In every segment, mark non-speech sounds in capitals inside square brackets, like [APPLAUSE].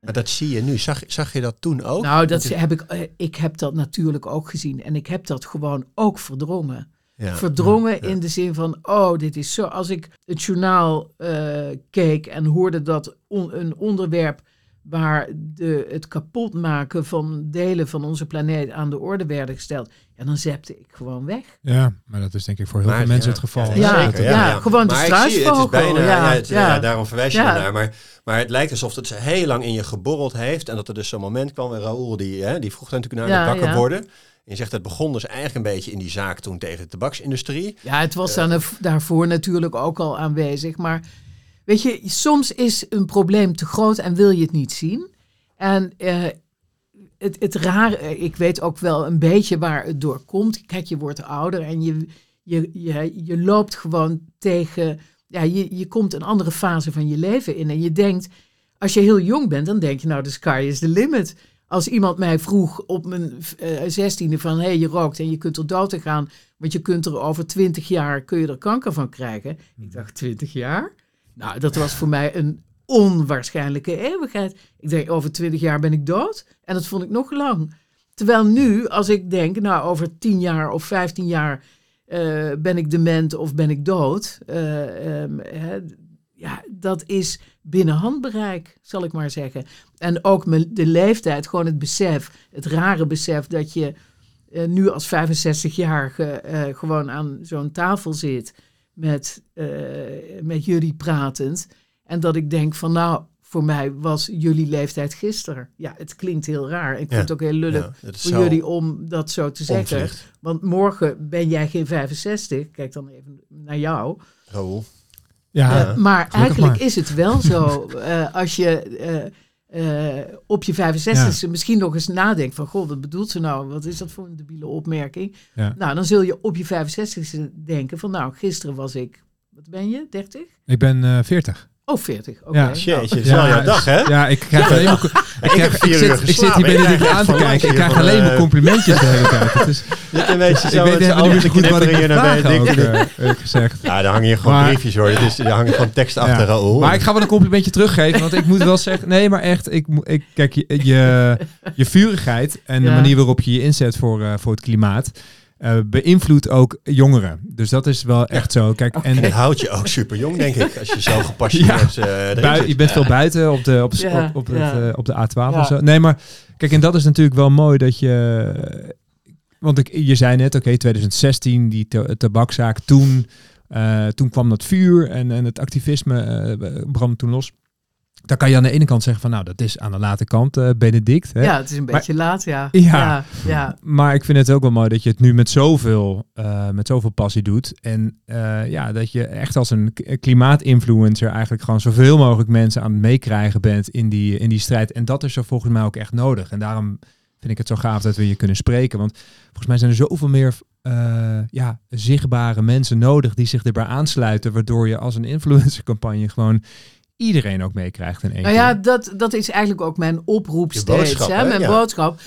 Maar dat zie je nu. Zag, zag je dat toen ook? Nou, dat heb ik, eh, ik heb dat natuurlijk ook gezien. En ik heb dat gewoon ook verdrongen. ja. verdrongen ja. in de zin van, oh, dit is zo. Als ik het journaal eh, keek en hoorde dat on- een onderwerp waar de, het kapotmaken van delen van onze planeet aan de orde werden gesteld, ja, dan zepte ik gewoon weg. Ja, maar dat is denk ik voor heel Maar veel ja, mensen het geval. Ja, Ja, zeker, ja, gewoon de struisvogel, ja, ja, het- ja. ja, daarom verwijs je Ja. ernaar. Maar, maar het lijkt alsof het heel lang in je geborreld heeft. En dat er dus zo'n moment kwam. En Raoul, die, hè, die vroeg dan natuurlijk naar Ja, de wakker ja. worden. En je zegt, het begon dus eigenlijk een beetje in die zaak toen tegen de tabaksindustrie. Ja, het was dan er- daarvoor natuurlijk ook al aanwezig. Maar weet je, soms is een probleem te groot en wil je het niet zien. En eh, het, het rare, eh, ik weet ook wel een beetje waar het door komt. Kijk, je wordt ouder en je, je, je, je loopt gewoon tegen. Ja, je, je komt een andere fase van je leven in. En je denkt, als je heel jong bent, dan denk je, nou, de sky is the limit. Als iemand mij vroeg op mijn eh, zestiende van, hé, hey, je rookt en je kunt er dood aan gaan, want je kunt er over twintig jaar, kun je er kanker van krijgen. Ik dacht, twintig jaar? Nou, dat was voor mij een onwaarschijnlijke eeuwigheid. Ik denk, over twintig jaar ben ik dood. En dat vond ik nog lang. Terwijl nu, als ik denk, nou, over tien jaar of vijftien jaar eh, ben ik dement of ben ik dood. eh, ehm, hè, ja, dat is binnen handbereik, zal ik maar zeggen. En ook de leeftijd, gewoon het besef, het rare besef dat je eh, nu als 65-jarige eh, gewoon aan zo'n tafel zit met, eh, met jullie pratend. En dat ik denk van nou, voor mij was jullie leeftijd gisteren. Ja, het klinkt heel raar. Ik vind het ook heel lullig Ja, voor jullie om dat zo te zeggen. onvlicht. Want morgen ben jij geen 65. Kijk dan even naar jou. Raoul. Ja, Ja. Eh, maar eigenlijk maar. is het wel zo. [LAUGHS] eh, als je eh, eh, op je 65ste misschien nog eens nadenkt van... Goh, wat bedoelt ze nou? Wat is dat voor een debiele opmerking? Ja. Nou, dan zul je op je 65ste denken van... Nou, gisteren was ik... Wat ben je? 30? ik ben eh 40. Oh, 40. Oké. Ja. Nou, Jeetje, is wel jouw dag, hè? Ja, ik krijg alleen maar... [LAUGHS] Ik, krijg, heb vier ik, uur zit, ik zit hier Ik krijg aan te kijken. Ik krijg alleen maar complimentjes de hele tijd. Het is, Dit een beetje ik zo weet met z'n helemaal niet zo goed wat ik moet eh, gezegd. Ja, daar hangen hier gewoon Maar- briefjes hoor. Is, daar hangen gewoon tekst achter Ja. Raoul. Maar ik ga wel een complimentje teruggeven, want ik moet wel zeggen, nee, maar echt, ik, ik, kijk, je, je, je vurigheid en de Ja. manier waarop je je inzet voor, eh, voor het klimaat, eh, beïnvloedt ook jongeren. Dus dat is wel echt zo. Kijk, en Het houdt je ook super jong, denk ik, als je zo [LAUGHS] gepassioneerd eh bui- zit. je bent veel buiten op de, op, Ja, op, op, ja. het, eh, op de A12 Ja. of zo. Nee, maar kijk, en dat is natuurlijk wel mooi dat je... Want ik, je zei net, oké, 2016, die ta- tabakzaak, toen, eh, toen kwam dat vuur en, en het activisme eh brandde toen los. Dan kan je aan de ene kant zeggen van, nou, dat is aan de late kant, eh, Benedict. Hè? Ja, het is een Maar- beetje laat, ja. Ja. ja, ja. Maar ik vind het ook wel mooi dat je het nu met zoveel, eh, met zoveel passie doet. En eh, ja, dat je echt als een klimaatinfluencer eigenlijk gewoon zoveel mogelijk mensen aan het meekrijgen bent in die, in die strijd. En dat is er volgens mij ook echt nodig. En daarom vind ik het zo gaaf dat we je kunnen spreken. Want volgens mij zijn er zoveel meer ja, zichtbare mensen nodig die zich erbij aansluiten. Waardoor je als een influencercampagne gewoon iedereen ook meekrijgt in één Nou ja, keer. dat, dat is eigenlijk ook mijn oproep Je steeds. boodschap, hè, hè? Mijn Ja. boodschap.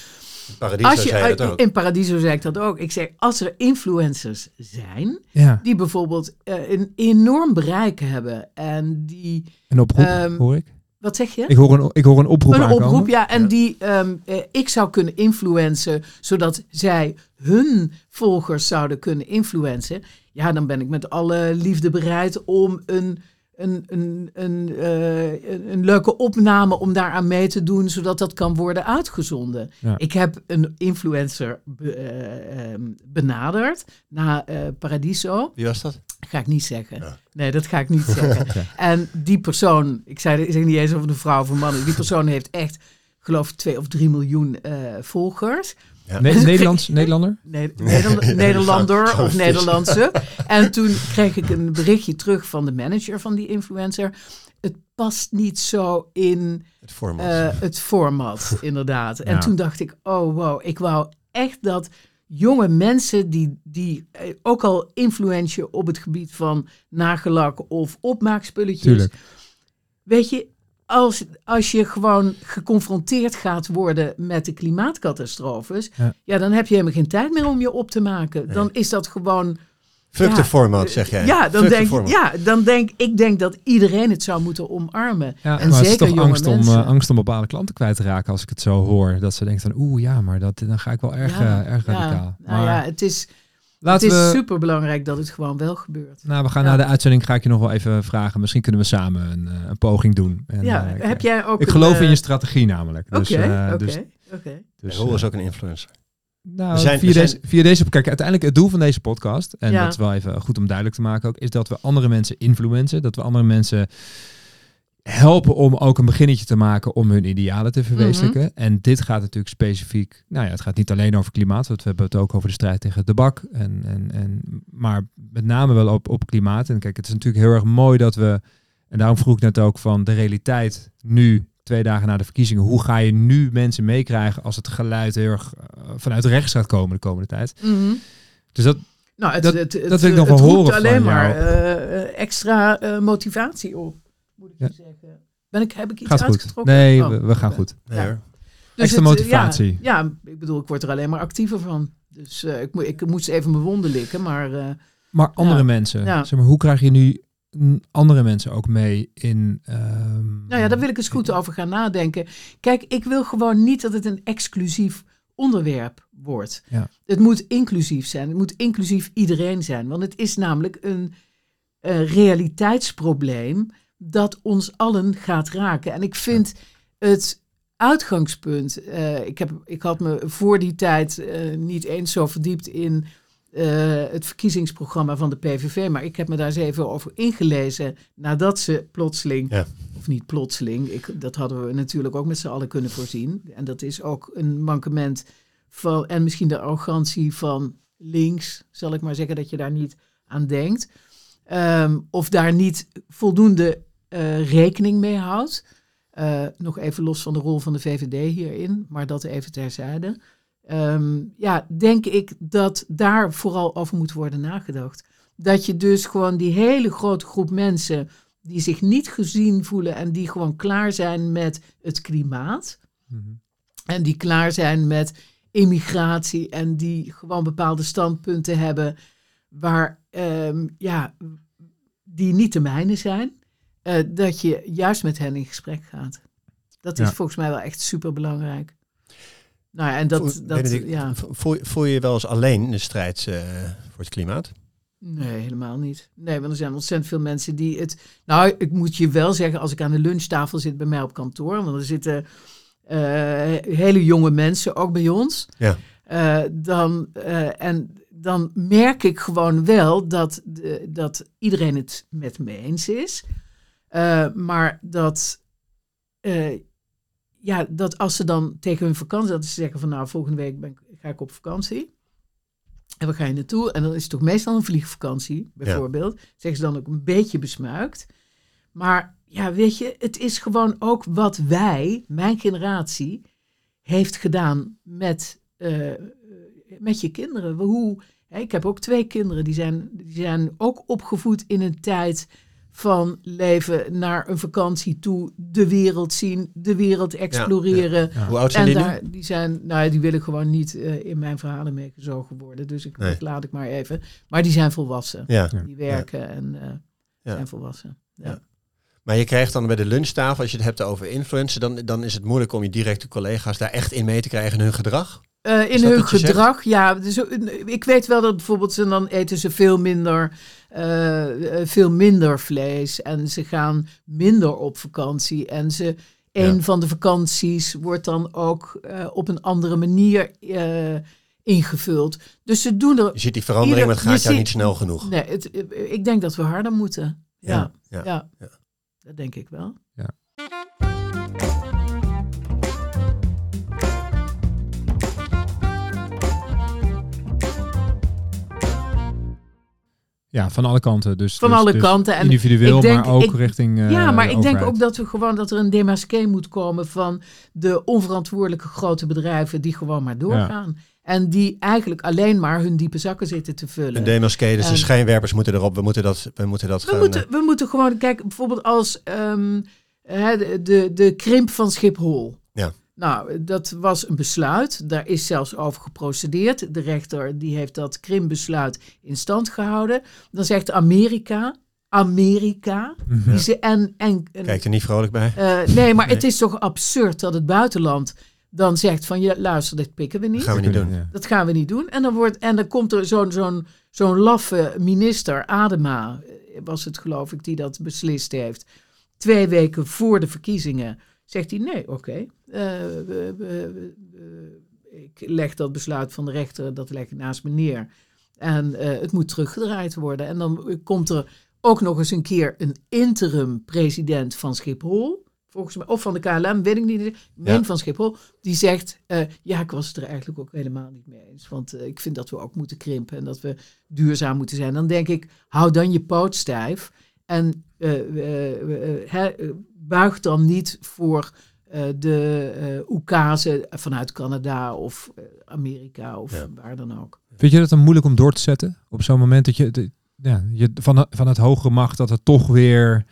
Paradiso Als je, zei dat ook. in Paradiso zei ik dat ook. Ik zeg, als er influencers zijn Ja, die bijvoorbeeld eh, een enorm bereik hebben en die, een oproep Ehm, hoor ik. wat zeg je? Ik hoor een, ik hoor een oproep een aankomen. oproep, ja, en Ja. die ehm, eh, ik zou kunnen influencen, zodat zij hun volgers zouden kunnen influencen. Ja, dan ben ik met alle liefde bereid om een, een, een, een, eh, een, een leuke opname om daaraan mee te doen, zodat dat kan worden uitgezonden. Ja. Ik heb een influencer be- eh, ehm, benaderd na eh, Paradiso. Wie was dat? Ga ik niet zeggen. Ja. Nee, dat ga ik niet zeggen. [LAUGHS] En die persoon, ik zei ik zeg niet eens of het een vrouw of een man is, die persoon heeft echt, geloof ik, twee of drie miljoen volgers. Ja. Ne- [LAUGHS] Nederlands, Nederlander? Ne- Nederla- Nederlander of. Nederlandse. [LAUGHS] En toen kreeg ik een berichtje terug van de manager van die influencer. Het past niet zo in Het format. eh, het format, [LAUGHS] inderdaad. En Ja. toen dacht ik, oh wow, ik wou echt dat jonge mensen die, die eh, ook al influentie op het gebied van nagellak of opmaakspulletjes. Tuurlijk. Weet je, als, als je gewoon geconfronteerd gaat worden met de klimaatcatastrofes, Ja. ja. dan heb je helemaal geen tijd meer om je op te maken. Dan is dat gewoon. Fuck Ja. format, zeg jij. Ja, dan Fuck denk, ja, dan denk ik denk dat iedereen het zou moeten omarmen. Ja, en maar het is zeker toch jonge angst om, eh, angst om bepaalde klanten kwijt te raken als ik het zo hoor. Dat ze denken van, oeh ja, maar dat, dan ga ik wel erg, Ja, eh, erg ja. radicaal. Nou maar ja, het is, het is we... super belangrijk dat het gewoon wel gebeurt. Nou, we gaan Ja. na de uitzending ga ik je nog wel even vragen. Misschien kunnen we samen een, eh, een poging doen. En, ja, eh, ik, heb jij ook. ik een, geloof in eh, je strategie namelijk. Dus, Oké, eh, oké, dus, oké. dus, Roel eh, is ook een influencer. Nou, We zijn- via, zijn- deze, via deze... Kijk, uiteindelijk het doel van deze podcast... en Ja. dat is wel even goed om duidelijk te maken ook... is dat we andere mensen influencen. Dat we andere mensen helpen om ook een beginnetje te maken... om hun idealen te verwezenlijken. Mhm. En dit gaat natuurlijk specifiek... Nou ja, het gaat niet alleen over klimaat... want we hebben het ook over de strijd tegen het tabak. En, en, en, maar met name wel op, op klimaat. En kijk, het is natuurlijk heel erg mooi dat we... en daarom vroeg ik net ook van de realiteit nu... Twee dagen na de verkiezingen, hoe ga je nu mensen meekrijgen als het geluid heel erg eh, vanuit rechts gaat komen de komende tijd? Mhm. Dus dat, Nou, het, Dat- het, het, dat wil ik nog wel horen van alleen jou. maar eh, eh, extra eh, motivatie op, moet ik Ja. je zeggen. Ben ik, heb ik iets gaat goed. uitgetrokken? Nee, Oh, we, we gaan goed. Nee, Ja. Dus Extra het, eh, motivatie. Ja, ja, ik bedoel, ik word er alleen maar actiever van. Dus eh, ik, moet, ik moest even mijn wonden likken, maar eh, Maar andere Ja. mensen, Ja. zeg maar, hoe krijg je nu andere mensen ook mee in... ehm, nou ja, daar wil ik eens goed over gaan nadenken. Kijk, ik wil gewoon niet dat het een exclusief onderwerp wordt. Ja. Het moet inclusief zijn. Het moet inclusief iedereen zijn. Want het is namelijk een eh, realiteitsprobleem dat ons allen gaat raken. En ik vind het uitgangspunt. eh, ik, heb, ik had me voor die tijd eh, niet eens zo verdiept in eh, het verkiezingsprogramma van de PVV. Maar ik heb me daar eens even over ingelezen nadat ze plotseling, Ja. of niet plotseling, ik, dat hadden we natuurlijk ook met z'n allen kunnen voorzien. En dat is ook een mankement van, en misschien de arrogantie van links, zal ik maar zeggen, dat je daar niet aan denkt. Ehm, of daar niet voldoende eh, rekening mee houdt. Eh, nog even los van de rol van de VVD hierin, maar dat even terzijde. Ehm, ja, denk ik dat daar vooral over moet worden nagedacht. Dat je dus gewoon die hele grote groep mensen die zich niet gezien voelen en die gewoon klaar zijn met het klimaat. Mhm. En die klaar zijn met immigratie en die gewoon bepaalde standpunten hebben waar, ehm, ja, die niet de mijne zijn. Eh, dat je juist met hen in gesprek gaat. Dat is Ja. volgens mij wel echt super belangrijk. Nou ja, en dat, Voel- dat ja, voel, voel je je wel eens alleen in de strijd eh, voor het klimaat? nee, helemaal niet. Nee, want er zijn ontzettend veel mensen die het. Nou, ik moet je wel zeggen, als ik aan de lunchtafel zit bij mij op kantoor, want er zitten eh, hele jonge mensen ook bij ons. Ja. Dan, en dan merk ik gewoon wel dat, dat iedereen het met me eens is. Eh, maar dat, eh, ja, dat als ze dan tegen hun vakantie, dat ze zeggen van nou volgende week ben, ga ik op vakantie. En waar ga je naartoe? En dan is het toch meestal een vliegvakantie, bijvoorbeeld. Zeggen ze dan ook een beetje besmuikt. Maar ja, weet je, het is gewoon ook wat wij, mijn generatie, heeft gedaan met, eh, met je kinderen. Hoe, hè, ik heb ook twee kinderen, die zijn, die zijn ook opgevoed in een tijd van leven naar een vakantie toe, de wereld zien, de wereld exploreren. Ja. Hoe oud zijn En die nu? daar, die zijn, nou ja, die willen gewoon niet eh, in mijn verhalen meegezogen worden. Dus ik, Nee. dat laat ik maar even. Maar die zijn volwassen. Die werken en eh, Ja. zijn volwassen. Ja. Ja. Maar je krijgt dan bij de lunchtafel, als je het hebt over influencen, dan, dan is het moeilijk om je directe collega's daar echt in mee te krijgen in hun gedrag. Eh, in hun gedrag, ja. Dus, ik weet wel dat bijvoorbeeld ze dan eten ze veel minder, eh, eh, veel minder vlees en ze gaan minder op vakantie en ze een Ja. van de vakanties wordt dan ook eh, op een andere manier eh, ingevuld. Dus ze doen er. Je ziet die verandering, Ieder- maar het gaat jou ziet- niet snel genoeg. Nee, het, ik denk dat we harder moeten. Ja, ja. ja, ja. dat denk ik wel. Ja, van alle kanten. Dus, Van dus- alle dus kanten. En individueel, ik denk- maar ook ik- richting eh, ja, maar de ik denk ook dat we gewoon dat er een demasqué moet komen van de onverantwoordelijke grote bedrijven die gewoon maar doorgaan. En die eigenlijk alleen maar hun diepe zakken zitten te vullen. Een demasqué, dus de En- schijnwerpers moeten erop. We moeten dat, we moeten dat we, gaan... moeten, eh, we moeten gewoon, kijk, bijvoorbeeld als, ehm, hè, de, de, de krimp van Schiphol. Ja. Nou, dat was een besluit. Daar is zelfs over geprocedeerd. De rechter die heeft dat krimpbesluit in stand gehouden. Dan zegt Amerika, Amerika, Mhm. die ze, en, en, Kijk er niet vrolijk bij. eh, nee, maar Nee. het is toch absurd dat het buitenland dan zegt van, ja, luister, dit pikken we niet. gaan we niet doen. Ja. Dat gaan we niet doen. En dan, wordt, en dan komt er zo'n zo'n zo'n laffe minister, Adema, eh, was het geloof ik, die dat beslist heeft. Twee weken voor de verkiezingen zegt hij, nee, oké. eh, ik leg dat besluit van de rechter, dat leg ik naast me neer. En eh, het moet teruggedraaid worden. En dan komt er ook nog eens een keer een interim president van Schiphol. Volgens mij, of van de KLM, weet ik niet. Ik Ja. van Schiphol. Die zegt, eh, ja, ik was het er eigenlijk ook helemaal niet mee eens. Want eh, ik vind dat we ook moeten krimpen en dat we duurzaam moeten zijn. Dan denk ik, hou dan je poot stijf. En eh, eh, eh, hè, eh, buig dan niet voor eh, de eh oekase vanuit Canada of Amerika of Ja. waar dan ook. Vind je dat dan moeilijk om door te zetten? Op zo'n moment dat je, de- ja, je van, van het hogere macht, dat het toch weer...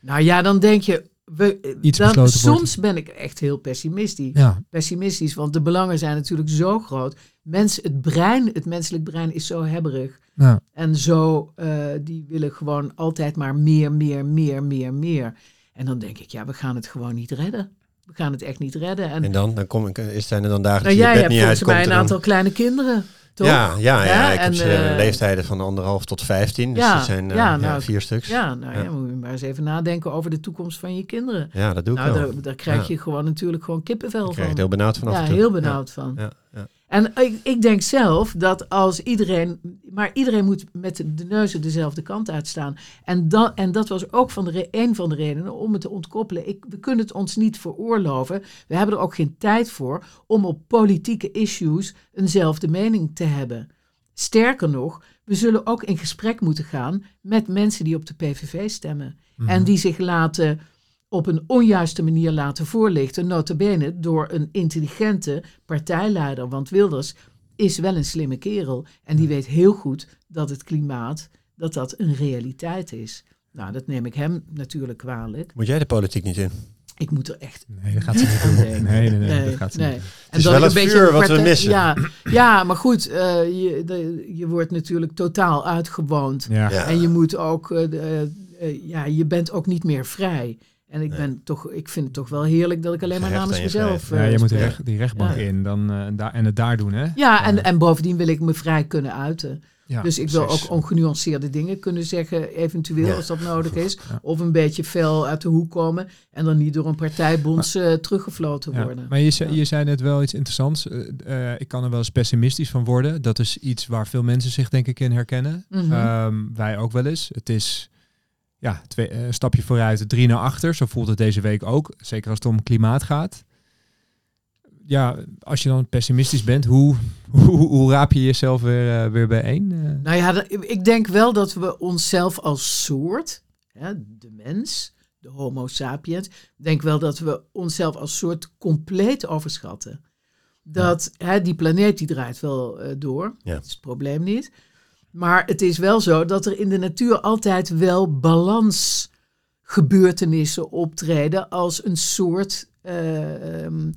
Nou ja, dan denk je, we, eh, Iets dan, besloten wordt. soms ben ik echt heel pessimistisch. Ja, pessimistisch, want de belangen zijn natuurlijk zo groot. Mens, het brein, het menselijk brein is zo hebberig. ja. En zo, eh, die willen gewoon altijd maar meer, meer, meer, meer, meer. En dan denk ik, ja, we gaan het gewoon niet redden. We gaan het echt niet redden. En, En dan, dan kom ik, is zijn er dan dagen nou, dat je jij hebt niet volgens mij een dan- aantal kleine kinderen, toch? Ja, ja, ja, Ja, ik en, heb ze eh, leeftijden van anderhalf tot vijftien. Dus Ja, dat zijn eh, ja, ja, nou, vier stuks. Ja, Ja, nou ja, Ja. moet je maar eens even nadenken over de toekomst van je kinderen. dat doe ik Nou, wel. daar, daar krijg Ja. je gewoon natuurlijk gewoon kippenvel Ik krijg van. het heel benauwd vanaf ja, en toe. heel benauwd van. Ja, ja. En ik, ik denk zelf dat als iedereen, maar iedereen moet met de neuzen dezelfde kant uitstaan. En, dan, en dat was ook van de een van de redenen om het te ontkoppelen. Ik, we kunnen het ons niet veroorloven. We hebben er ook geen tijd voor om op politieke issues eenzelfde mening te hebben. Sterker nog, we zullen ook in gesprek moeten gaan met mensen die op de PVV stemmen. Mhm. En die zich laten op een onjuiste manier laten voorlichten, notabene door een intelligente partijleider. Want Wilders is wel een slimme kerel en die weet heel goed dat het klimaat, dat dat een realiteit is. Nou, dat neem ik hem natuurlijk kwalijk. Moet jij de politiek niet in? Ik moet er echt Nee, dat gaat ze niet aan denken. Nee, nee, nee, dat gaat nee. niet doen. is dat wel het een beetje wat we missen. Ja, ja maar goed, eh, je, de- je wordt natuurlijk totaal uitgewoond. Ja. Ja. En je moet ook, eh, eh, ja, je bent ook niet meer vrij. En ik, Nee. ben toch, ik vind het toch wel heerlijk dat ik alleen maar namens mezelf. Ja, eh, je moet die, recht, die rechtbank Ja. in dan, eh, en, daar, en het daar doen, hè? Ja, en, en bovendien wil ik me vrij kunnen uiten. Ja, dus ik wil precies. ook ongenuanceerde dingen kunnen zeggen, eventueel Ja. als dat nodig is. Ja. Of een beetje fel uit de hoek komen en dan niet door een partijbonds eh, teruggefloten Ja, worden. maar je zei, Ja. je zei net wel iets interessants. Ik kan er wel eens pessimistisch van worden. Dat is iets waar veel mensen zich denk ik in herkennen. Mhm. Ehm, wij ook wel eens. Het is ja, twee, eh, een stapje vooruit, drie naar achter. Zo voelt het deze week ook. Zeker als het om klimaat gaat. Ja, als je dan pessimistisch bent, hoe, [LAUGHS] hoe, hoe raap je jezelf weer, eh, weer bijeen? Eh, Nou ja, ik denk wel dat we onszelf als soort, hè, de mens, de homo sapiens, denk wel dat we onszelf als soort compleet overschatten. Dat hè, die planeet die draait wel eh, door, Ja. dat is het probleem niet. Maar het is wel zo dat er in de natuur altijd wel balansgebeurtenissen optreden als een soort eh, ehm,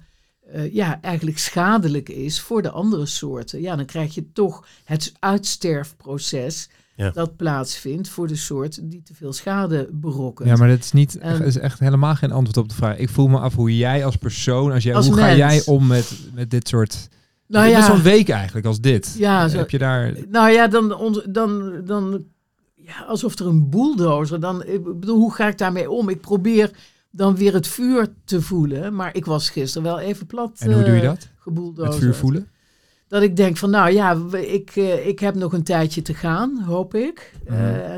eh, ja, eigenlijk schadelijk is voor de andere soorten. Ja, dan krijg je toch het uitsterfproces Ja. dat plaatsvindt voor de soort die te veel schade berokkent. ja, maar dat is, niet, En- dat is echt helemaal geen antwoord op de vraag. Ik voel me af hoe jij als persoon, als jij, Als hoe ga jij om met, met dit soort... nou ja, zo'n week eigenlijk als dit. Ja, zo- Heb je daar... Nou ja, dan, on- dan, dan ja, alsof er een bulldozer. Dan, ik bedoel, hoe ga ik daarmee om? Ik probeer dan weer het vuur te voelen. Maar ik was gisteren wel even plat. En hoe doe je eh, dat? gebulldozerd. Het vuur voelen? Dat ik denk van, nou ja, ik, eh, ik heb nog een tijdje te gaan, hoop ik. Eh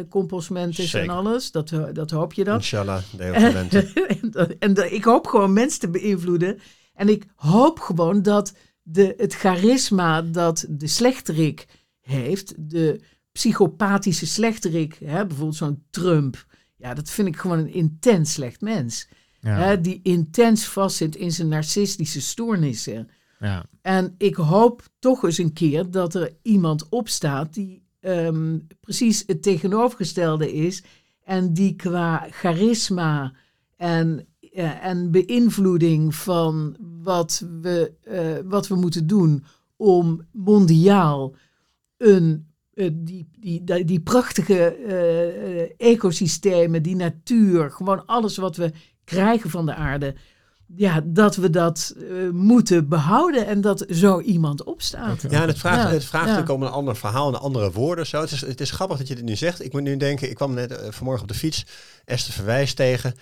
composment is en alles, dat, dat hoop je dan. Inshallah, [LAUGHS] lente. en, dat- en dat- ik hoop gewoon mensen te beïnvloeden. En ik hoop gewoon dat de, het charisma dat de slechterik heeft, de psychopathische slechterik, hè, bijvoorbeeld zo'n Trump, ja, dat vind ik gewoon een intens slecht mens. Ja. Hè, die intens vastzit in zijn narcistische stoornissen. ja. En ik hoop toch eens een keer dat er iemand opstaat die ehm, precies het tegenovergestelde is. En die qua charisma en eh, en beïnvloeding van wat we, eh, wat we moeten doen om mondiaal een, eh, die, die, die, die prachtige ecosystemen, die natuur, gewoon alles wat we krijgen van de aarde, ja, dat we dat moeten behouden en dat zo iemand opstaat. Ja, en het vraagt, Ja, het vraagt ja. natuurlijk om een ander verhaal en andere woorden. Zo. Het, is, het is grappig dat je dit nu zegt. Ik moet nu denken, ik kwam net vanmorgen op de fiets Esther Verwijs tegen.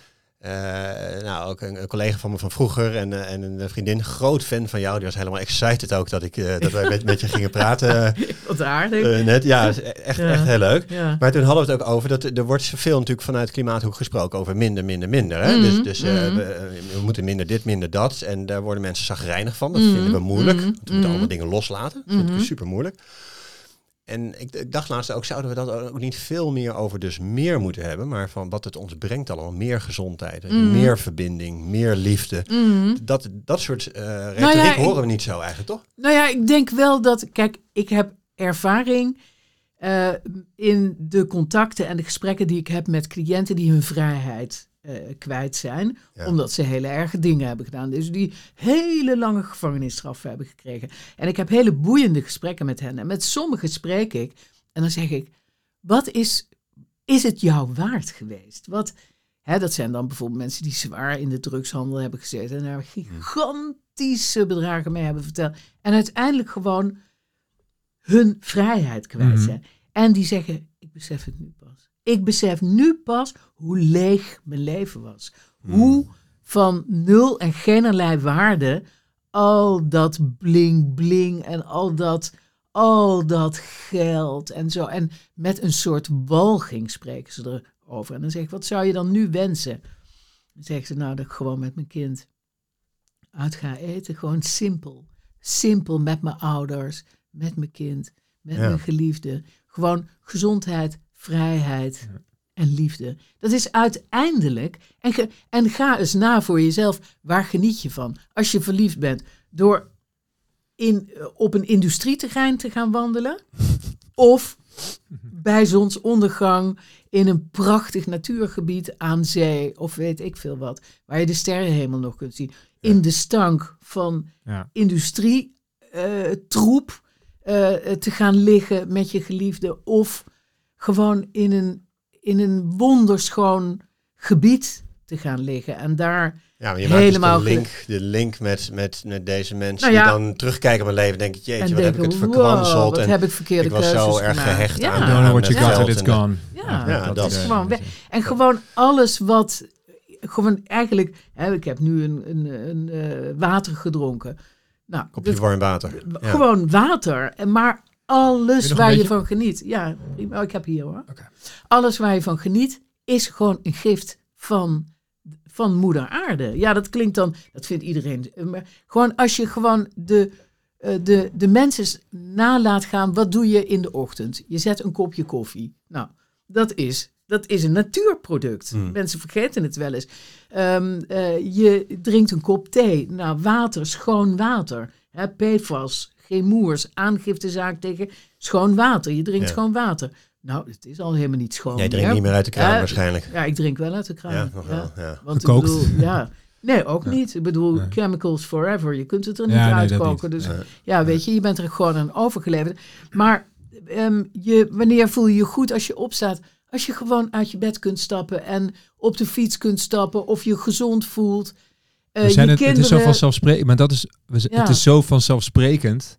Eh, nou, ook een, een collega van me van vroeger en, eh, en een vriendin, groot fan van jou. Die was helemaal excited ook dat, ik, eh, dat wij met, met je gingen praten [LAUGHS] Wat aardig. net. Ja, is echt, Ja. echt heel leuk. ja. Maar toen hadden we het ook over dat er- wordt veel natuurlijk vanuit klimaathoek gesproken over minder, minder, minder. Hè? Mhm, Dus, dus mhm. we, we moeten minder dit, minder dat. En daar worden mensen zagrijnig van. Dat Mhm, vinden we moeilijk. want we moeten allemaal dingen loslaten. Dat vind ik super moeilijk. En ik, ik dacht laatst ook, zouden we dat ook niet veel meer over dus meer moeten hebben, maar van wat het ons brengt allemaal. Meer gezondheid, Mhm. meer verbinding, meer liefde. Mhm. Dat, dat soort eh retoriek Nou ja, horen we niet zo eigenlijk, toch? Nou ja, ik denk wel dat, kijk, ik heb ervaring eh, in de contacten en de gesprekken die ik heb met cliënten die hun vrijheid eh, kwijt zijn, Ja. omdat ze hele erge dingen hebben gedaan. Dus die hele lange gevangenisstraffen hebben gekregen. En ik heb hele boeiende gesprekken met hen. En met sommigen spreek ik en dan zeg ik, wat is, is het jou waard geweest? Wat, hè, dat zijn dan bijvoorbeeld mensen die zwaar in de drugshandel hebben gezeten en daar gigantische bedragen mee hebben verteld. En uiteindelijk gewoon hun vrijheid kwijt Mhm. zijn. En die zeggen, ik besef het nu pas. Ik besef nu pas hoe leeg mijn leven was. Hoe van nul en geen waarde al dat bling bling en al dat, al dat geld en zo. En met een soort walging spreken ze erover. En dan zeg ik, wat zou je dan nu wensen? Dan zeggen ze, nou dat ik gewoon met mijn kind uit ga eten. Gewoon simpel. Simpel met mijn ouders, met mijn kind, met Ja. mijn geliefde. Gewoon gezondheid, vrijheid en liefde. Dat is uiteindelijk. En, ge- en ga eens na voor jezelf. Waar geniet je van? Als je verliefd bent. Door in, eh, op een industrieterrein te gaan wandelen. [LAUGHS] Of bij zonsondergang in een prachtig natuurgebied aan zee. Of weet ik veel wat. Waar je de sterrenhemel nog kunt zien. In de stank van Ja. industrie eh, troep eh, te gaan liggen met je geliefde. Of gewoon in een, in een wonderschoon gebied te gaan liggen. En daar, Ja, maar je maakt Helemaal dus de link, de link met, met, met deze mensen Nou ja. die dan terugkijken op mijn leven. Denk ik, jeetje, en wat heb ik het verkwanseld. wat en heb ik verkeerde ik was zo erg gemaakt. gehecht ja. aan- don't know what you het got it's en gone. Ja, Ja, dat is- gewoon weg. En gewoon alles wat, gewoon eigenlijk, hè, ik heb nu een, een, een eh, water gedronken. Nou, Kopje warm water. Ja. Gewoon water. En maar Je alles waar je van geniet. Ja. Oh, ik heb hier hoor. Alles waar je van geniet is gewoon een gift van, van moeder aarde. Ja, dat klinkt dan, dat vindt iedereen. Maar gewoon als je gewoon de, eh, de, de mensen nalaat gaan. Wat doe je in de ochtend? Je zet een kopje koffie. Nou, dat is, dat is een natuurproduct. Hmm. Mensen vergeten het wel eens. Ehm, eh, je drinkt een kop thee. Nou, water, schoon water. Hè, PFAS, geen moers, aangiftezaak tegen schoon water. Je drinkt Ja. schoon water. Nou, het is al helemaal niet schoon Jij drinkt meer. niet meer uit de kraan Eh, waarschijnlijk. Ja, ik drink wel uit de kraan. Ja, nog wel. Ja. Want Gekookt. ik bedoel, ja. Nee, ook niet. Ik bedoel, Nee. chemicals forever. Je kunt het er niet Ja, nee, dat uitkoken. niet. Dus Ja. ja, weet je, je bent er gewoon aan overgeleverd. Maar ehm, je, wanneer voel je je goed als je opstaat? Als je gewoon uit je bed kunt stappen en op de fiets kunt stappen of je gezond voelt. Eh, We zijn je het, het is zo kinderen- vanzelfsprekend, maar dat is, we, z- Ja. het is zo vanzelfsprekend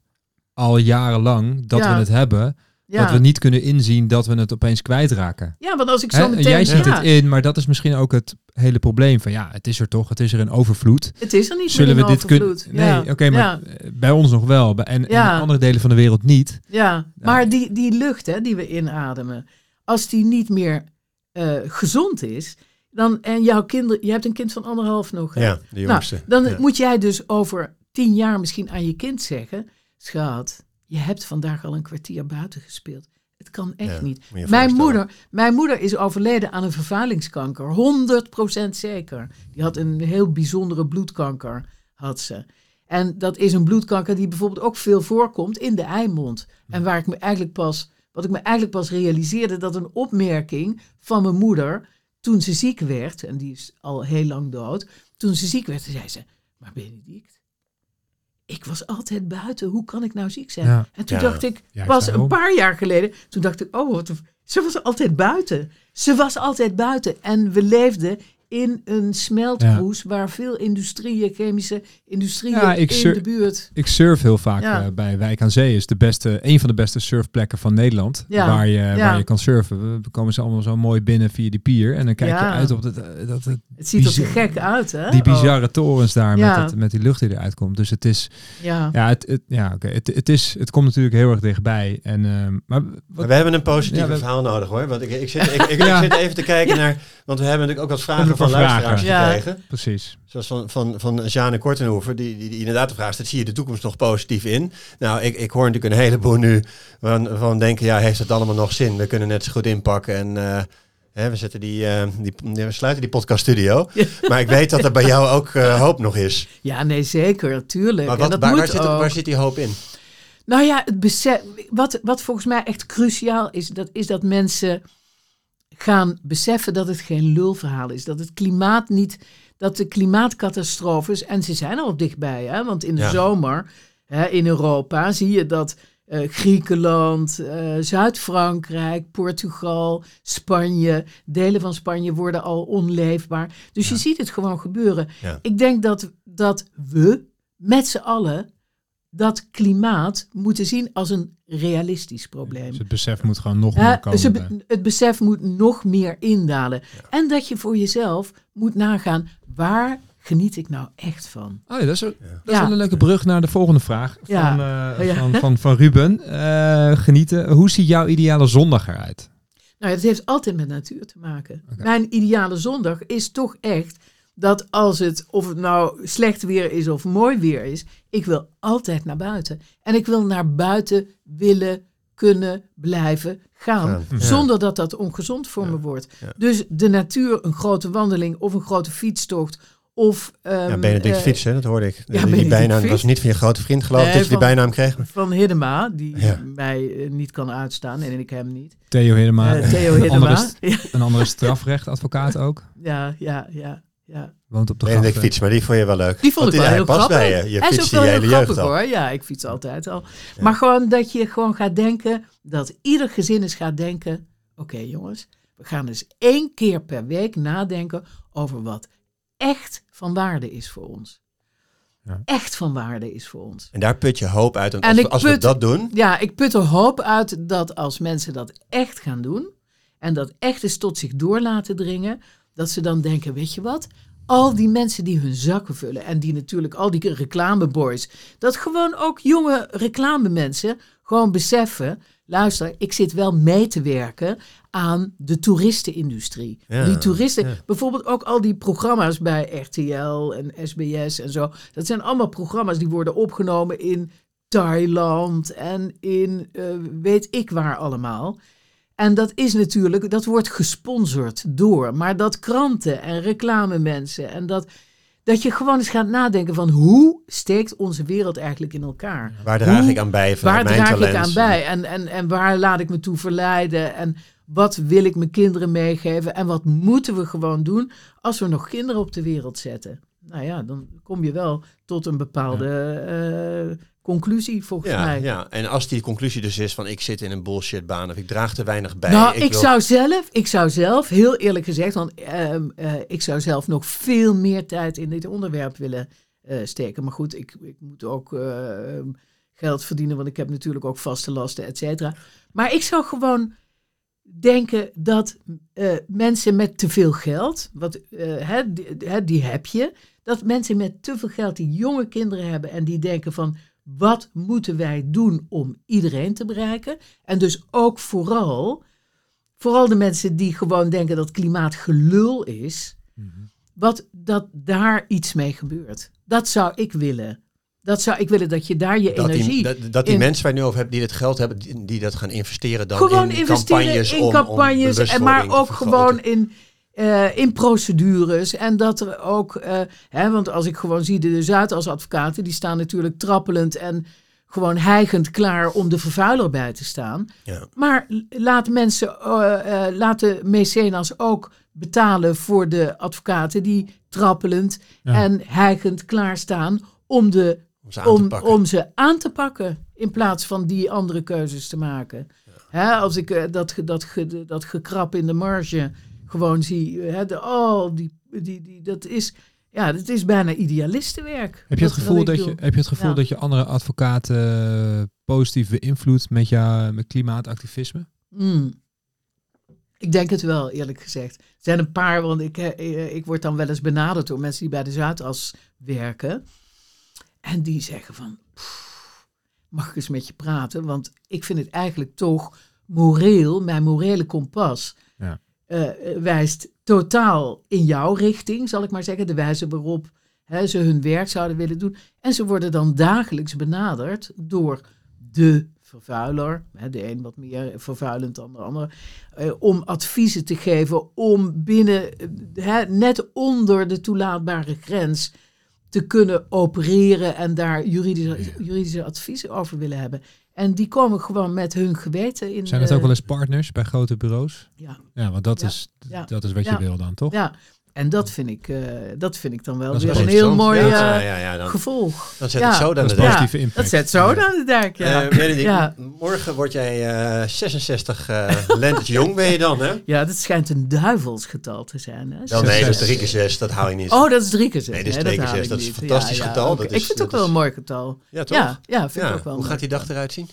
al jarenlang dat Ja. we het hebben, ja. dat we niet kunnen inzien dat we het opeens kwijtraken. ja, want als ik zo En meteen... jij ziet ja, het in, maar dat is misschien ook het hele probleem van ja, het is er toch, het is er in overvloed. het is er niet Zullen we dit kunnen? overvloed. Nee, Ja, oké, maar ja. bij ons nog wel, bij- en, in andere delen van de wereld niet. Ja, maar die, die lucht hè, die we inademen, als die niet meer eh, gezond is, dan en jouw kinderen, je hebt een kind van anderhalf nog. Hè? Ja, de jongste. Nou, dan Ja. moet jij dus over tien jaar misschien aan je kind zeggen, schat, je hebt vandaag al een kwartier buiten gespeeld. Het kan echt Ja, niet. Mijn moeder, mijn moeder is overleden aan een vervuilingskanker. 100% zeker. Die had een heel bijzondere bloedkanker, had ze. En dat is een bloedkanker die bijvoorbeeld ook veel voorkomt in de eimond. En waar ik me eigenlijk pas, wat ik me eigenlijk pas realiseerde, dat een opmerking van mijn moeder toen ze ziek werd, en die is al heel lang dood, toen ze ziek werd, zei ze, maar Benedict, ik was altijd buiten, hoe kan ik nou ziek zijn? Ja. En toen Ja. dacht ik, daarom. een paar jaar geleden, toen dacht ik, oh, wat, ze was altijd buiten. Ze was altijd buiten. En we leefden in een smeltkroes waar veel industrieën, chemische industrieën Ja, ik in sur- de buurt. Ik surf heel vaak Ja. eh, bij Wijk aan Zee. is de beste, een van de beste surfplekken van Nederland. Ja. Waar, je, Ja. waar je kan surfen. We komen ze allemaal zo mooi binnen via die pier. En dan kijk je uit op dat, eh, dat, dat- Het ziet er bizar- gek uit, hè? die Oh, bizarre torens daar Ja. met, dat, met die lucht die eruit komt. Dus het is, ja. ja, het, het, ja, oké. het, het, is, het komt natuurlijk heel erg dichtbij. En, ehm, maar we hebben een positief verhaal nodig hoor. Want ik, ik, zit, ik, ik, [LAUGHS] Ja. ik zit even te kijken naar. Want we hebben natuurlijk ook wat vragen van luisteraars vragen. Ja. gekregen. precies. Zoals van, van, van Jeanne Kortenhoever, die, die, die inderdaad de vraag stelt: zie je de toekomst nog positief in? Nou, ik, ik hoor natuurlijk een heleboel nu van, van denken: ja, heeft het allemaal nog zin? We kunnen net zo goed inpakken en. eh, hè, we, zetten die, eh, die, we sluiten die podcaststudio. [LAUGHS] Maar ik weet dat er bij jou ook eh, hoop nog is. Ja, nee, zeker, tuurlijk. Maar en wat, dat waar, moet waar, zit, ook. waar zit die hoop in? Nou ja, het besef, wat, wat volgens mij echt cruciaal is, dat is dat mensen gaan beseffen dat het geen lulverhaal is. Dat het klimaat niet, dat de klimaatcatastrofes, en ze zijn al dichtbij, hè, want in de Ja. zomer hè, in Europa zie je dat eh, Griekenland, eh, Zuid-Frankrijk, Portugal, Spanje, delen van Spanje worden al onleefbaar. Dus je ziet het gewoon gebeuren. Ja. Ik denk dat, dat we met z'n allen dat klimaat moeten zien als een realistisch probleem. Dus het besef moet gewoon nog meer komen. bij. be- het besef moet nog meer indalen. En dat je voor jezelf moet nagaan, waar geniet ik nou echt van? Oh ja, dat is, Ja. dat is Ja. wel een leuke brug naar de volgende vraag Ja. van, eh, [LAUGHS] Ja. van, van, van Ruben. Eh, genieten. Hoe ziet jouw ideale zondag eruit? Nou, ja, dat heeft altijd met natuur te maken. Mijn ideale zondag is toch echt dat als het, of het nou slecht weer is of mooi weer is, ik wil altijd naar buiten. En ik wil naar buiten willen, kunnen, blijven gaan. Ja. Zonder dat dat ongezond voor me wordt. ja. Dus de natuur, een grote wandeling of een grote fietstocht. Of, Ja, ehm, Benedict eh, Fiets, hè, dat hoorde ik. die, die Benedict bijnaam Fiets. was niet van je grote vriend, geloof ik, Nee, dat je die bijnaam kreeg. Van Hiddema, die Ja. mij eh, niet kan uitstaan en ik hem niet. Theo helemaal. Eh, Theo Een Hiddema. andere, [LAUGHS] Ja, een andere strafrechtadvocaat ook. ja, ja, ja. Ja. Woont op de grachten. Fiets, maar die vond je wel leuk. Die vond Want ik wel hij heel past grappig. bij je. Je Hij is ook wel je heel hele jeugd grappig al. hoor. Ja, ik fiets altijd al. Maar gewoon dat je gewoon gaat denken, dat ieder gezin eens gaat denken, oké jongens, we gaan dus één keer per week nadenken over wat echt van waarde is voor ons. Ja. Echt van waarde is voor ons. En daar put je hoop uit. En En als, we, ik we dat doen, Ja, ik put er hoop uit dat als mensen dat echt gaan doen en dat echt eens tot zich door laten dringen, dat ze dan denken, weet je wat? Al die mensen die hun zakken vullen en die natuurlijk al die reclameboys, dat gewoon ook jonge reclamemensen gewoon beseffen, luister, ik zit wel mee te werken aan de toeristenindustrie. Ja, die toeristen, ja. bijvoorbeeld ook al die programma's bij RTL en SBS en zo, dat zijn allemaal programma's die worden opgenomen in Thailand en in eh, weet ik waar allemaal. En dat is natuurlijk, dat wordt gesponsord door, maar dat kranten en reclamemensen en dat, dat je gewoon eens gaat nadenken van hoe steekt onze wereld eigenlijk in elkaar? waar draag Hoe- ik aan bij Waar mijn draag talent? ik aan bij en, en, en waar laat ik me toe verleiden en wat wil ik mijn kinderen meegeven en wat moeten we gewoon doen als we nog kinderen op de wereld zetten? Nou ja, dan kom je wel tot een bepaalde eh, conclusie volgens Ja, mij. ja, en als die conclusie dus is van ik zit in een bullshitbaan of ik draag te weinig bij. nou, ik, wil- zou zelf, ik zou zelf, heel eerlijk gezegd, want ehm, eh, ik zou zelf nog veel meer tijd in dit onderwerp willen eh, steken. Maar goed, ik, ik moet ook eh, ehm, geld verdienen, want ik heb natuurlijk ook vaste lasten, et cetera. Maar ik zou gewoon denken dat eh, mensen met te veel geld, wat, hè, die, hè, die heb je, dat mensen met te veel geld die jonge kinderen hebben en die denken van wat moeten wij doen om iedereen te bereiken? En dus ook vooral, vooral de mensen die gewoon denken dat klimaat gelul is, wat dat daar iets mee gebeurt. Dat zou ik willen. Dat zou ik willen dat je daar je dat energie die, dat, dat die in- mensen waar je nu over hebt die het geld hebben, die, die dat gaan investeren dan gewoon in investeren campagnes in om, campagnes, om en maar ook gewoon in, eh, in procedures. En dat er ook, eh, hè, want als ik gewoon zie de Zuidas advocaten, die staan natuurlijk trappelend en gewoon hijgend klaar om de vervuiler bij te staan. Ja. Maar laat mensen, eh eh, laat de mecenas ook betalen voor de advocaten die trappelend Ja. en hijgend klaarstaan om, de, Om ze aan te om, pakken. om ze aan te pakken in plaats van die andere keuzes te maken. Hè, als ik dat, dat, dat gekrap in de marge gewoon zie, hè, de, oh, die, die, die, dat is, ja, dat is bijna idealistenwerk. Heb je het gevoel, dat je, heb je, het gevoel Ja. dat je andere advocaten eh, positief beïnvloedt met, jou, met klimaatactivisme? Hmm. Ik denk het wel, eerlijk gezegd. Er zijn een paar, want ik, eh, eh, ik word dan wel eens benaderd door mensen die bij de Zuidas werken. En die zeggen van, "Pff, mag ik eens met je praten? Want ik vind het eigenlijk toch moreel, mijn morele kompas, Eh, wijst totaal in jouw richting, zal ik maar zeggen. De wijze waarop hè, ze hun werk zouden willen doen. En ze worden dan dagelijks benaderd door de vervuiler, hè, de een wat meer vervuilend dan de ander, eh, om adviezen te geven om binnen, eh, hè, net onder de toelaatbare grens te kunnen opereren en daar juridische, juridische adviezen over willen hebben. En die komen gewoon met hun geweten in. Zijn het eh, ook wel eens partners bij grote bureaus? Ja, Ja, want dat, Ja. is, dat is wat je wil dan, toch? ja. En dat vind ik, eh, dat vind ik dan wel weer een heel mooi Ja, eh, ja, ja, dan, gevolg. dan zet Ja. het zo dan Dat de positieve impact. Dat zet zo Ja. dan de dijk. Ja, Eh, Benedict, ja. morgen word jij eh 66 eh lentes jong ben je dan, hè? ja, dat schijnt een duivelsgetal te zijn. Hè? Wel, nee, dat is drie keer zes, dat hou je niet. Oh, dat is drie keer zes. Nee, dat is Nee, twee keer haal zes. ik Dat is een fantastisch getal. Dat ik is- vind het ook wel een mooi getal. Ja, toch? Ja, ja, vind ik ook wel hoe gaat die dag eruit zien?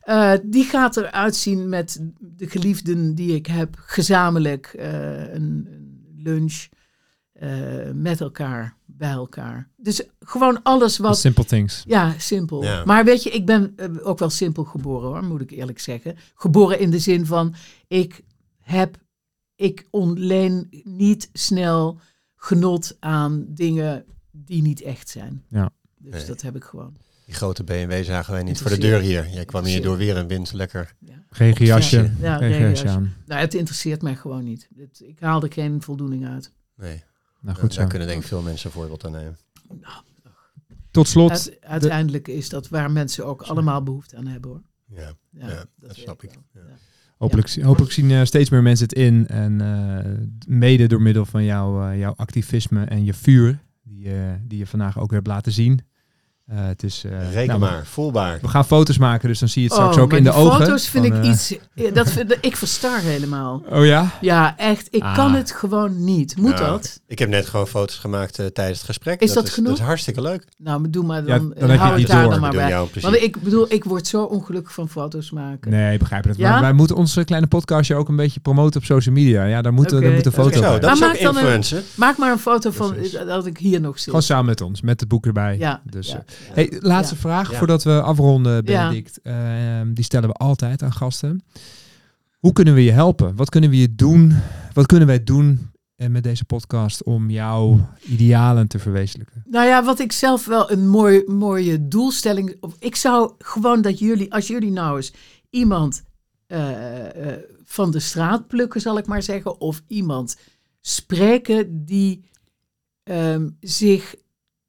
Eh, die gaat eruit zien met de geliefden die ik heb, gezamenlijk eh, een lunch eh, met elkaar, bij elkaar. Dus gewoon alles The wat. Simple things. Ja, simpel. Maar weet je, ik ben eh, ook wel simpel geboren hoor, moet ik eerlijk zeggen. Geboren in de zin van, ik heb, ik ontleen niet snel genot aan dingen die niet echt zijn. Ja. Dus Nee. dat heb ik gewoon. Die grote BMW zagen wij niet voor de deur hier. Jij kwam hier door weer en wind lekker. Ja. Regenjasje. Ja, aan. Nou, het interesseert mij gewoon niet. Het, ik haal er geen voldoening uit. Nee, Nou, goed zo. daar kunnen denk ik veel mensen een voorbeeld aan nemen. Tot slot, Uite- uiteindelijk is dat waar mensen ook allemaal behoefte aan hebben hoor. Ja, Ja, Ja, dat snap ik. Ja. Hopelijk, hopelijk zien eh, steeds meer mensen het in. En eh, mede door middel van jouw, eh, jouw activisme en je vuur, die, eh, die je vandaag ook hebt laten zien. Eh, het is, eh, Reken nou, maar, voelbaar. We gaan foto's maken, dus dan zie je het straks Oh, ook maar in de ogen. foto's vind van, ik eh, iets. ja, Dat vind, ik verstar helemaal. Oh ja? Ja, echt. Ik Ah. kan het gewoon niet. Moet Nou, dat? Ik heb net gewoon foto's gemaakt tijdens het gesprek. Is dat is, genoeg? Dat is hartstikke leuk. Nou, maar doe maar Ja, dan. dan eh, heb je hou daar door. dan We maar bij. jou. Want ik bedoel, ik word zo ongelukkig van foto's maken. Nee, ik begrijp het. Ja? Maar wij moeten onze kleine podcastje ook een beetje promoten op social media. Ja, daar moeten, Oké, daar moeten foto's bij. dat is Maar ook maak dan een- influencer. Maak maar een foto van dat ik hier nog zit. Gewoon samen met ons, met het boek erbij. Ja, Dus, ja, eh, ja. Hey, laatste vraag voordat we afronden, Benedict. Eh, die stellen we altijd aan gasten. Hoe kunnen we je helpen? Wat kunnen we je doen? Wat kunnen wij doen eh, met deze podcast om jouw idealen te verwezenlijken? Nou ja, wat ik zelf wel een mooi, mooie doelstelling. Ik zou gewoon dat jullie, als jullie nou eens iemand eh, eh, van de straat plukken, zal ik maar zeggen, of iemand spreken die, ehm, zich,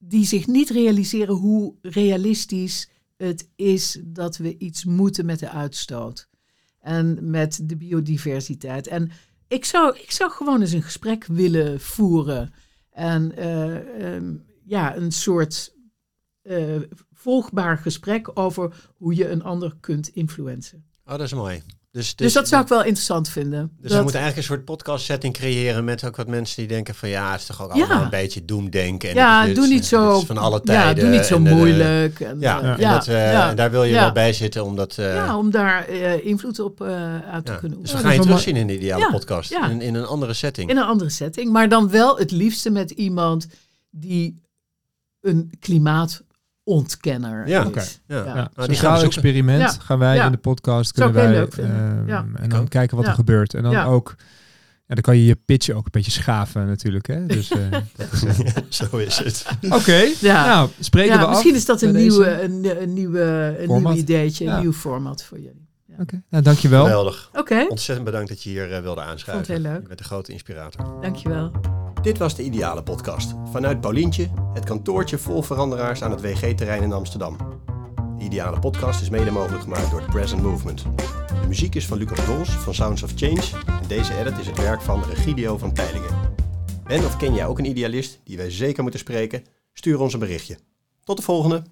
die zich niet realiseren hoe realistisch het is dat we iets moeten met de uitstoot en met de biodiversiteit. En ik zou, ik zou gewoon eens een gesprek willen voeren. En eh, ehm, ja, een soort eh, volgbaar gesprek over hoe je een ander kunt influencen. Oh, dat is mooi. Dus, Dus, dat zou ik wel interessant vinden. Dus Dat- we moeten eigenlijk een soort podcast setting creëren met ook wat mensen die denken van ja, het is toch ook allemaal Ja. een beetje doemdenken. En ja, dit is- doe niet zo, van alle ja, tijden. doe niet zo en, moeilijk. En, ja, eh, en, dat, eh, ja. en daar wil je Ja. wel bij zitten, omdat... eh, ja, om daar eh, invloed op eh, uit te ja. kunnen Dus we oefenen. gaan je terugzien in de ideale Ja, podcast. ja. In, in een andere setting. In een andere setting, maar dan wel het liefste met iemand die een klimaatontkenner Ja, is. ja. Ja. Ja, Nou, die gaan we sociaal experiment Ja. gaan wij Ja. in de podcast kunnen wij leuk ehm, Ja. en dan ook. kijken wat Ja. er gebeurt. En dan Ja. ook, ja, dan kan je je pitch ook een beetje schaven natuurlijk. Hè? Dus, eh, [LAUGHS] Zo is het. Oké, Ja. nou spreken we Ja, af. misschien is dat een, nieuwe, een, een, nieuwe, een Format. nieuw ideetje, een Ja. nieuw format voor jullie. Oké, nou dankjewel. Geweldig. Oké, Ontzettend bedankt dat je hier eh, wilde aanschuiven. Vond het heel leuk. Je bent een grote inspirator. dankjewel. Dit was de Ideale Podcast. Vanuit Paulientje, het kantoortje vol veranderaars aan het WG-terrein in Amsterdam. De Ideale Podcast is mede mogelijk gemaakt door Present Movement. De muziek is van Lucas Dols van Sounds of Change. En deze edit is het werk van Regidio van Teilingen. Ben of ken jij ook een idealist die wij zeker moeten spreken? Stuur ons een berichtje. Tot de volgende!